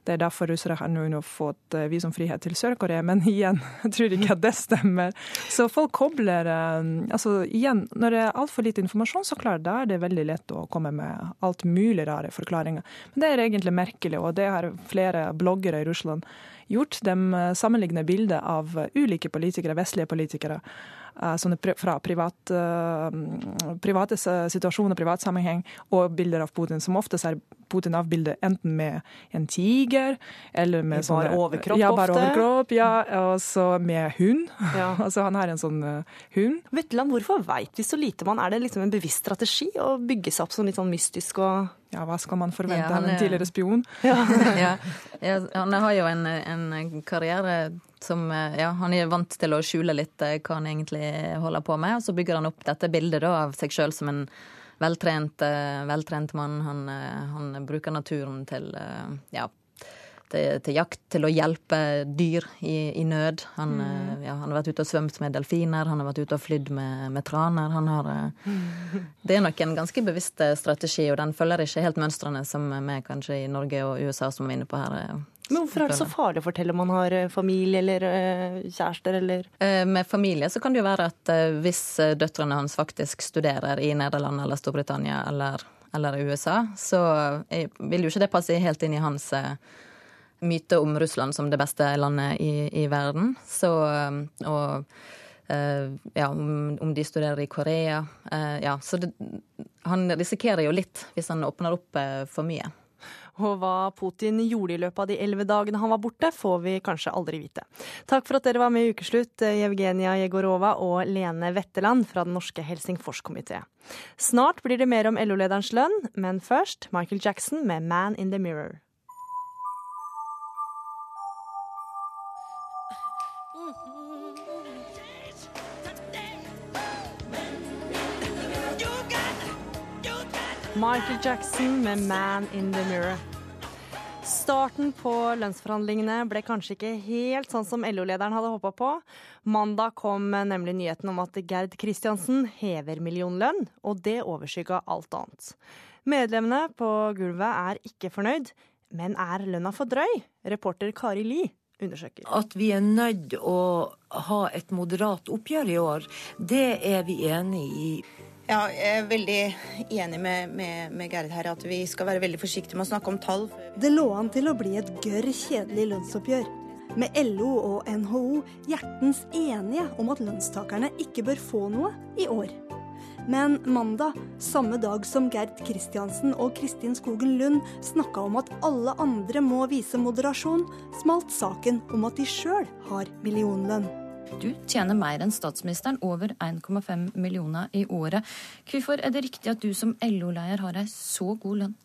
Det er derfor russere har nå fått eh, visumfrihet til Sør-Korea, men igjen, jeg tror ikke at det stemmer. Så folk kobler eh, Altså igjen, når det er altfor lite informasjon, så klart, da er det veldig lett å komme med alt mulig rare forklaringer. Men det er egentlig merkelig, og det har flere bloggere i Russland gjort. De eh, sammenligner bilder av ulike politikere, vestlige politikere sånne fra privat, eh, private situasjoner, privat sammenheng, og bilder av Putin. Som oftest er Putin avbildet enten med en tiger eller med sånne, Bare overkropp ja, bare ofte? Overkropp, ja, og så med hund. Ja. altså Han har en sånn uh, hund. Wetland, hvorfor veit vi så lite man? Er det liksom en bevisst strategi å bygge seg opp sånn litt sånn mystisk og ja, hva skal man forvente av ja, en tidligere spion? Ja. ja. han har jo en, en karriere som ja, Han er vant til å skjule litt eh, hva han egentlig holder på med. Og så bygger han opp dette bildet da, av seg sjøl som en veltrent, eh, veltrent mann. Han, eh, han, bruker naturen til ja, til, til, jakt, til å hjelpe dyr i, i nød. Han, mm. ja, han, har vært ute og svømt med delfiner, han har vært ute og flydd med, med traner. Har, det er nok en ganske bevisst strategi, og den følger ikke helt mønstrene som vi kanskje i Norge og USA, som vi er inne på her, men hvorfor er det så farlig å fortelle om man har eh, familie eller øh, kjærester, eller eh, Med familie så kan det jo være at hvis døtrene hans faktisk studerer i Nederland eller Storbritannia eller, eller USA, så vil jo ikke det passe helt inn i hans myte om Russland som det beste landet i, i verden. Så og ja, om, om, de studerer i Korea. ja, så det, han risikerer jo litt hvis han åpner opp for mye. Og hva Putin gjorde i løpet av de elleve dagene han var borte, får vi kanskje aldri vite. Takk for at dere var med i Ukeslutt, Jevgenia Jegorova og Lene Wetteland fra den norske Helsingforskomité. Snart blir det mer om LO-lederens lønn, men først Michael Jackson med Man in the Mirror. Michael Jackson med 'Man in the Mirror'. Starten på lønnsforhandlingene ble kanskje ikke helt sånn som LO-lederen hadde håpa på. Mandag kom nemlig nyheten om at Gerd Kristiansen hever millionlønn, og det overskygga alt annet. Medlemmene på gulvet er ikke fornøyd, men er lønna for drøy? Reporter Kari Li undersøker. At vi er nødt å ha et moderat oppgjør i år, det er vi enig i. Ja, jeg er veldig enig med, med, med Gerd her at vi skal være veldig forsiktige med å snakke om tall. Det lå an til å bli et gørr kjedelig lønnsoppgjør. Med LO og NHO hjertens enige om at lønnstakerne ikke bør få noe i år. Men mandag, samme dag som Gerd Kristiansen og Kristin Skogen Lund snakka om at alle andre må vise moderasjon, smalt saken om at de sjøl har millionlønn. Du tjener mer enn statsministeren, over 1,5 millioner i året. Hvorfor er det riktig at du som LO-leder har ei så god lønn?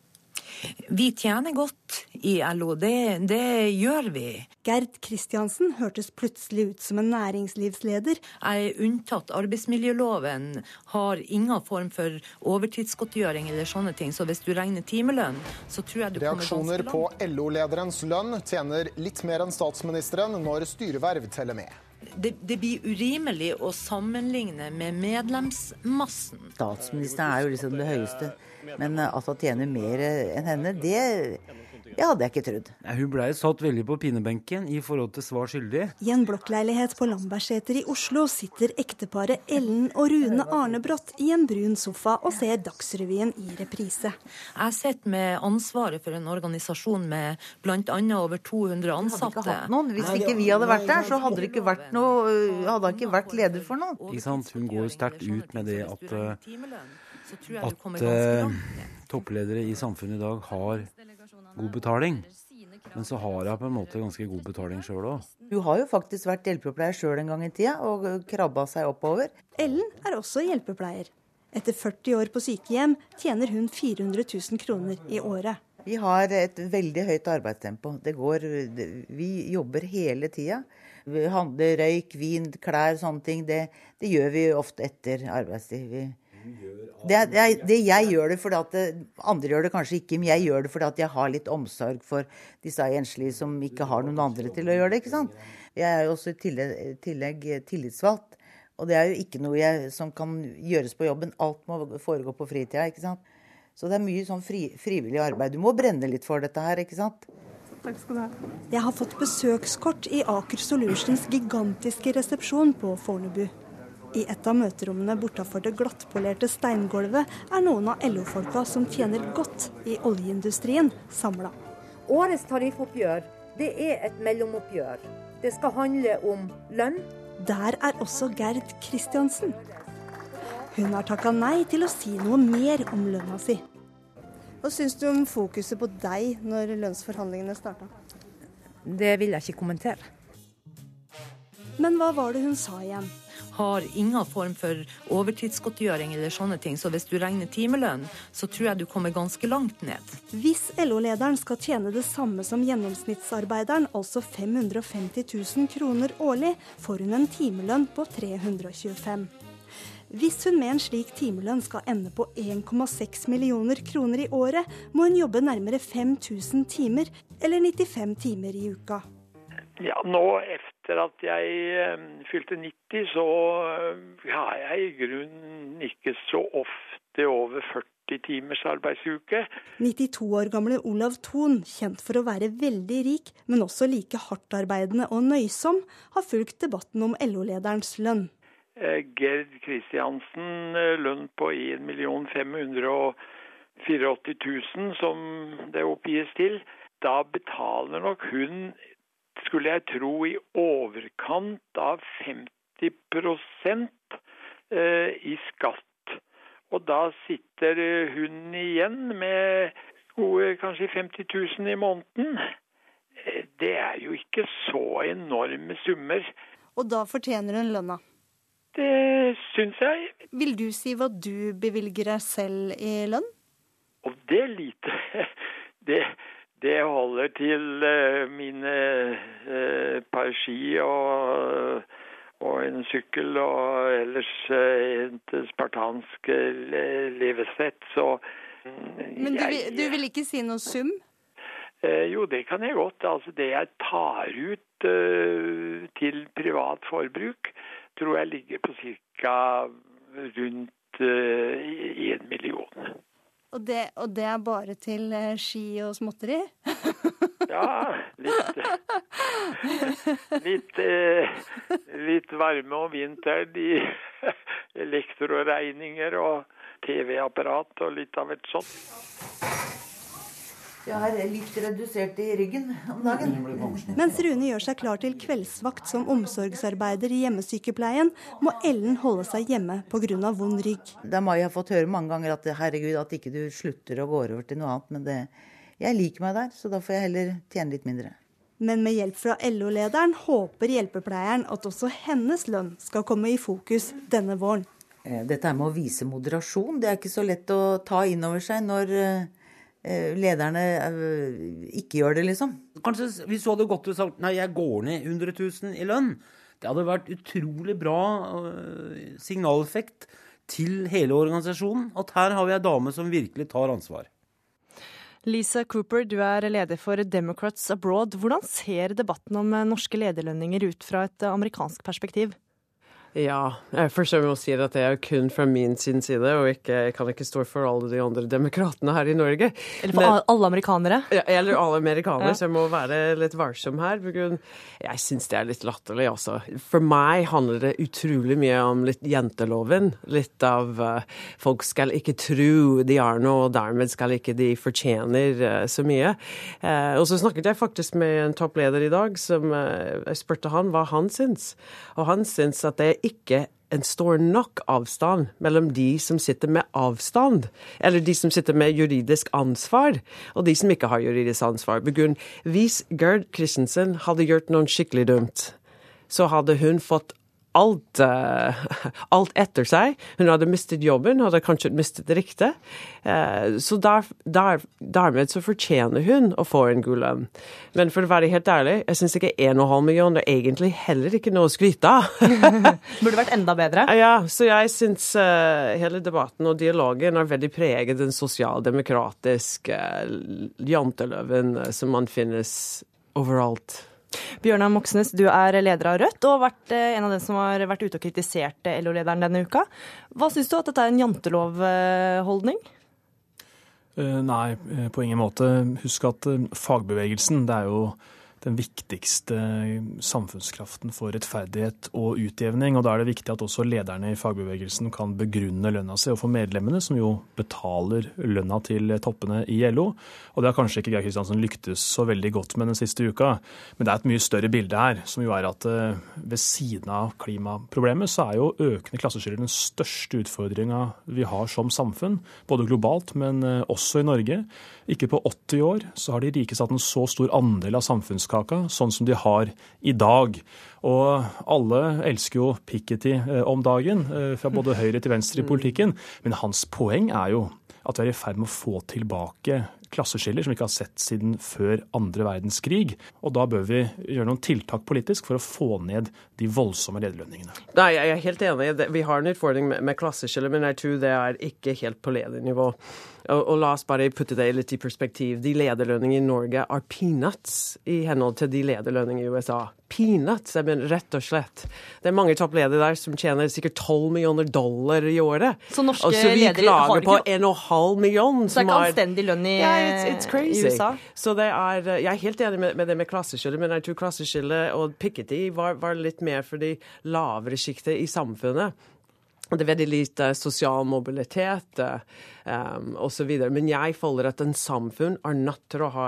Vi tjener godt i LO, det, det, gjør vi. Gerd Kristiansen hørtes plutselig ut som en næringslivsleder. Jeg er unntatt arbeidsmiljøloven, har ingen form for overtidsgodtgjøring eller sånne ting. Så hvis du regner timelønn, så tror jeg du Reaksjoner på LO-lederens lønn tjener litt mer enn statsministeren når styreverv teller med det, det, blir urimelig å sammenligne med medlemsmassen. Statsministeren er jo liksom det høyeste, men at han tjener mer enn henne, det det hadde jeg ikke trodd. Hun blei satt veldig på pinebenken i forhold til svar skyldig. I en blokkleilighet på Lambertseter i Oslo sitter ekteparet Ellen og Rune Arnebrott i en brun sofa og ser Dagsrevyen i reprise. Jeg sitter med ansvaret for en organisasjon med bl.a. over 200 ansatte. Hadde ikke noen. Hvis ikke vi hadde vært der, så hadde det ikke vært noe, hadde han ikke vært leder for noe. Ikke sant? Hun går sterkt ut med det at, at uh, toppledere i samfunnet i dag har god betaling. Men så har jeg på en måte ganske god betaling sjøl òg. Du har jo faktisk vært hjelpepleier sjøl en gang i tida og krabba seg oppover. Ellen er også hjelpepleier. Etter 40 år på sykehjem tjener hun 400 000 kroner i året. Vi har et veldig høyt arbeidstempo. Det går, vi jobber hele tida. Vi handler røyk, vin, klær, sånne ting. Det, det gjør vi ofte etter arbeidstid. Vi det, det, det, jeg gjør det fordi at Andre gjør det kanskje ikke, men jeg gjør det fordi at jeg har litt omsorg for disse enslige som ikke har noen andre til å gjøre det. ikke sant? Jeg er jo også i tillegg, tillegg tillitsvalgt. Og det er jo ikke noe jeg, som kan gjøres på jobben. Alt må foregå på fritida. ikke sant? Så det er mye sånn fri, frivillig arbeid. Du må brenne litt for dette her, ikke sant? Takk skal du ha. Jeg har fått besøkskort i Aker Solutions gigantiske resepsjon på Fornebu. I et av møterommene bortafor det glattpolerte steingulvet er noen av LO-folka som tjener godt i oljeindustrien, samla. Årets tariffoppgjør det er et mellomoppgjør. Det skal handle om lønn. Der er også Gerd Kristiansen. Hun har takka nei til å si noe mer om lønna si. Hva syns du om fokuset på deg når lønnsforhandlingene starta? Det vil jeg ikke kommentere. Men hva var det hun sa igjen? Har ingen form for overtidsgodtgjøring eller sånne ting. Så hvis du regner timelønn, så tror jeg du kommer ganske langt ned. Hvis LO-lederen skal tjene det samme som gjennomsnittsarbeideren, altså 550 000 kroner årlig, får hun en timelønn på 325 hvis hun med en slik timelønn skal ende på 1,6 millioner kroner i året, må hun jobbe nærmere 5000 timer, eller 95 timer i uka. Ja, nå etter at jeg eh, fylte 90, så eh, har jeg i grunnen ikke så ofte over 40 timers arbeidsuke. 92 år gamle Olav Thon, kjent for å være veldig rik, men også like hardtarbeidende og nøysom, har fulgt debatten om LO-lederens lønn. Eh, Gerd Kristiansen, lønn på 1 584 000, som det oppgis til. Da betaler nok hun skulle jeg tro, i overkant av 50 eh, i skatt. Og da sitter hun igjen med gode kanskje 50 000 i måneden. Eh, det er jo ikke så enorme summer. Og da fortjener hun lønna? Det syns jeg. Vil du si hva du bevilger deg selv i lønn? Og det er lite. Det, det holder til uh, mine uh, par ski og, og, en sykkel og ellers uh, et spartansk levesett. Så Men du, jeg, du, vil ikke si noe sum? Eh, jo, det kan jeg godt. Altså det jeg tar ut eh, til privat forbruk, tror jeg ligger på ca. rundt én eh, million. Og det, og det, er bare til eh, ski og småtteri? ja, litt litt, eh, litt varme om vinteren i elektroregninger og TV-apparat og litt av et sånt. Jeg er litt redusert i ryggen om dagen. Mens Rune gjør seg klar til kveldsvakt som omsorgsarbeider i hjemmesykepleien, må Ellen holde seg hjemme pga. vond rygg. Da Mai har fått høre mange ganger at herregud, at ikke du slutter å går over til noe annet. Men det, jeg liker meg der, så da får jeg heller tjene litt mindre. Men med hjelp fra LO-lederen håper hjelpepleieren at også hennes lønn skal komme i fokus denne våren. Dette dette med å vise moderasjon, det er ikke så lett å ta inn over seg når eh, Eh, lederne eh, ikke gjør det, liksom. Kanskje hvis du hadde gått og sagt nei, jeg går ned 100 000 i lønn. Det hadde vært utrolig bra eh, signaleffekt til hele organisasjonen. At her har vi ei dame som virkelig tar ansvar. Lisa Cooper, du er leder for Democrats Abroad. Hvordan ser debatten om norske lederlønninger ut fra et amerikansk perspektiv? Ja, jeg å si at det er kun fra min sin side, og ikke, jeg kan ikke stå for alle de andre demokratene her i Norge. Eller for Men, alle amerikanere? Ja, eller alle amerikanere, ja. så jeg må være litt varsom her. Jeg syns det er litt latterlig, altså. For meg handler det utrolig mye om litt jenteloven. Litt av uh, folk skal ikke tro de er noe, og dermed skal ikke de fortjener uh, så mye. Uh, og så snakket jeg faktisk med en toppleder i dag, som jeg spurte han hva han syns. Og han syns at det ikke en stor nok avstand mellom de som sitter med avstand, eller de som sitter med juridisk ansvar, og de som ikke har juridisk ansvar. Begrunn, hvis Gerd Christensen hadde gjort noe skikkelig dumt, så hadde hun fått alt, uh, alt, etter seg. Hun hadde mistet jobben, hadde kanskje mistet ryktet. Uh, så der, der, dermed så fortjener hun å få en god lønn. Men for å være helt ærlig, jeg syns ikke 1,5 millioner er egentlig heller ikke noe å skryte av. Burde vært enda bedre? Ja, så jeg syns uh, hele debatten og dialogen er veldig preget den sosialdemokratiske janteløven som man finnes overalt. Bjørnar Moxnes, du er leder av Rødt og har vært eh, en av dem som har vært ute og kritisert eh, LO-lederen denne uka. Hva syns du at dette er en jantelovholdning? Uh, nei, på ingen måte. Husk at fagbevegelsen, det er jo den viktigste samfunnskraften for rettferdighet og utjevning. og Da er det viktig at også lederne i fagbevegelsen kan begrunne lønna si overfor medlemmene, som jo betaler lønna til toppene i LO. Og Det har kanskje ikke Geir Kristiansen lyktes så veldig godt med den siste uka. Men det er et mye større bilde her, som jo er at eh, ved siden av klimaproblemet, så er jo økende klasseskiller den største utfordringa vi har som samfunn. Både globalt, men eh, også i Norge. Ikke på 80 år så har de rike satt en så stor andel av samfunnskaka kaka, sånn som de har i dag. Og alle elsker jo Piketty eh, om dagen, eh, fra både høyre til venstre i politikken. Men hans poeng er jo at vi er i ferd med å få tilbake klasseskiller som vi ikke har sett siden før andre verdenskrig. Og da bør vi gjøre noen tiltak politisk for å få ned de voldsomme lederlønningene. Nei, jeg er helt enig. Vi har en utfordring med klasseskiller, men jeg tror det er ikke helt på ledernivå. Og, og, la oss bare putte det litt i perspektiv. De lederlønningene i Norge er peanuts i henhold til de lederlønningene i USA. Peanuts, jeg mener rett og slett. Det er mange toppledere der som tjener sikkert 12 millioner dollar i året. Så norske ledere har ikke... Og så vi klager på 1,5 million. Så det er ikke anstendig lønn i, yeah, it's, it's i, USA? Så det er, jeg er helt enig med, med det med klasseskillet, men jeg tror klasseskillet og Piketty var, var litt mer for de lavere sjiktet i samfunnet. Det er veldig lite sosial mobilitet um, osv. Men jeg føler at en samfunn er nødt til å ha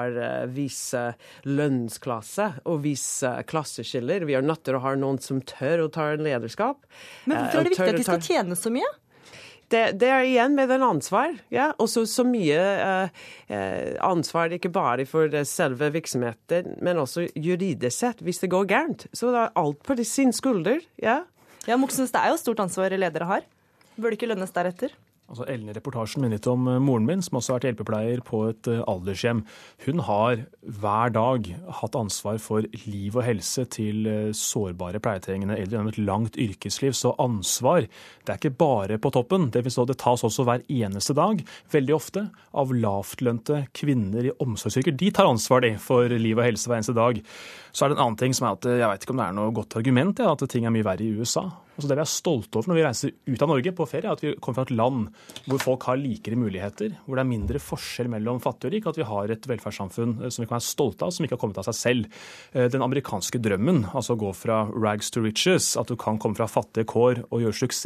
vise lønnsklasse og vise klasseskiller. Vi er nødt til å ha noen som tør å ta en lederskap. Men hvorfor er det viktig at de skal tjene så mye? Det, det, er igjen med den ansvar. ja, Og så, mye eh, ansvar, ikke bare for selve virksomheten, men også juridisk sett, hvis det går gærent. Så det er alt på sin skulder. ja. Ja, Moxnes, det er jo stort ansvar ledere har. Bør ikke lønnes deretter? Altså Ellen i reportasjen minnet om eh, moren min, som også har vært hjelpepleier på et eh, aldershjem. Hun har hver dag hatt ansvar for liv og helse til eh, sårbare pleietrengende eldre gjennom et langt yrkesliv. Så ansvar det er ikke bare på toppen. Det, det tas også hver eneste dag, veldig ofte, av lavtlønte kvinner i omsorgsyrker. De tar ansvar de, for liv og helse hver eneste dag. Så er det en annen ting som er at jeg vet ikke om det er noe godt argument ja, at ting er mye verre i USA. Altså det vi er stolte over når vi reiser ut av Norge på ferie, er at vi kommer fra et land hvor folk har likere muligheter, hvor det er mindre forskjell mellom fattig og rik, at vi har et velferdssamfunn eh, som vi kan være stolte av, som ikke har kommet av seg selv. Eh, den amerikanske drømmen, altså å gå fra rags to riches, at du kan komme fra fattige kår og gjøre suksess,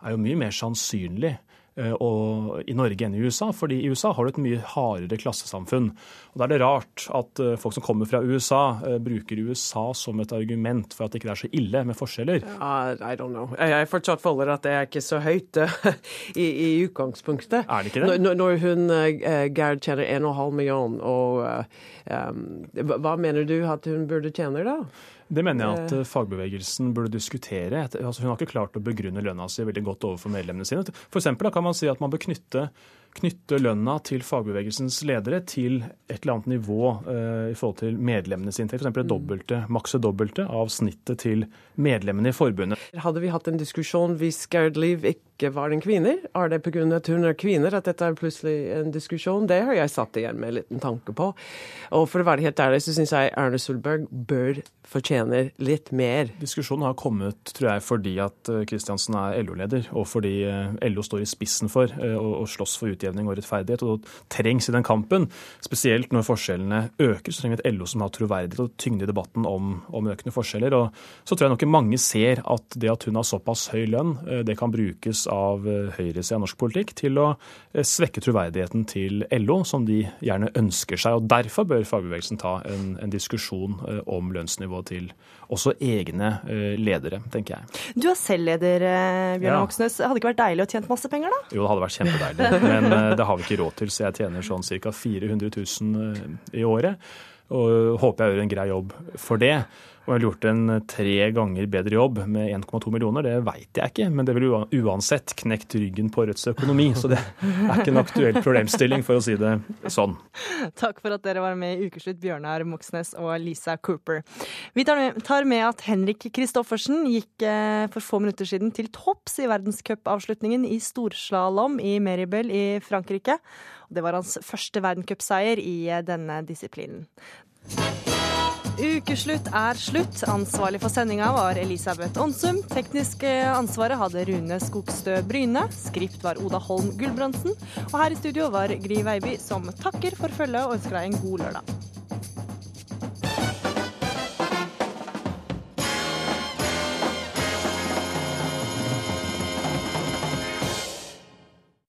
er jo mye mer sannsynlig i Norge enn i USA. fordi i USA har du et mye hardere klassesamfunn. Og Da er det rart at eh, folk som kommer fra USA, eh, bruker USA som et argument for at det ikke er så ille med forskjeller. Uh, I don't know. Jeg fortsatt føler at det er ikke så høyt uh, i, i, utgangspunktet. Er det ikke det? Når, når hun uh, Gerd tjener 1,5 million, og um, hva mener du at hun burde tjene da? Det mener jeg at eh, fagbevegelsen burde diskutere. Altså, hun har ikke klart å begrunne lønna si veldig godt overfor medlemmene sine. For eksempel, da kan man si at man bør knytte knytte lønna til fagbevegelsens ledere til et eller annet nivå uh, i forhold til medlemmenes inntekt. F.eks. det dobbelte, maks det dobbelte av snittet til medlemmene i forbundet. Hadde vi hatt en diskusjon hvis Gerd Liv ikke var en kvinne? Er det pga. at hun er kvinne at dette er plutselig en diskusjon? Det har jeg satt igjen med en liten tanke på. Og for å være helt ærlig så syns jeg Erne Solberg bør fortjener litt mer. Diskusjonen har kommet tror jeg, fordi at Kristiansen eh, er LO-leder, og fordi eh, LO står i spissen for å slåss for utjevning og rettferdighet. Og det trengs i den kampen, spesielt når forskjellene øker. Så trenger vi et LO som har troverdighet og tyngde i debatten om, om, økende forskjeller. Og så tror jeg nok mange ser at det at hun har såpass høy lønn, eh, det kan brukes av eh, høyresida av norsk politikk til å eh, svekke troverdigheten til LO, som de gjerne ønsker seg. og Derfor bør fagbevegelsen ta en, en diskusjon om lønnsnivået til også egne ledere, tenker jeg. Du er selv leder, Bjørn ja. Hadde det ikke vært deilig å tjene masse penger, da? Jo, det hadde vært kjempedeilig. Men Eh, det har vi ikke råd til, så jeg tjener sånn ca. 400 000 eh, i året. Og håper jeg gjør en grei jobb for det. Om jeg ville gjort en tre ganger bedre jobb med 1,2 millioner, det veit jeg ikke. Men det ville uansett knekt ryggen på Rødts økonomi. Så det er ikke en aktuell problemstilling, for å si det sånn. Takk for at dere var med i Ukeslutt, Bjørnar Moxnes og Lisa Cooper. Vi tar med at Henrik Kristoffersen gikk eh, for få minutter siden til topps i verdenscupavslutningen i storslalåm i Meribel i Frankrike. Det var hans første verdenscupseier i eh, denne disiplinen. Ukeslutt er slutt. Ansvarlig for sendinga var Elisabeth Onsum. Teknisk ansvaret hadde Rune Skogstø Bryne. Skript var Oda Holm Gulbrandsen. Og her i studio var Gry Veiby, som takker for følget og ønsker deg en god lørdag.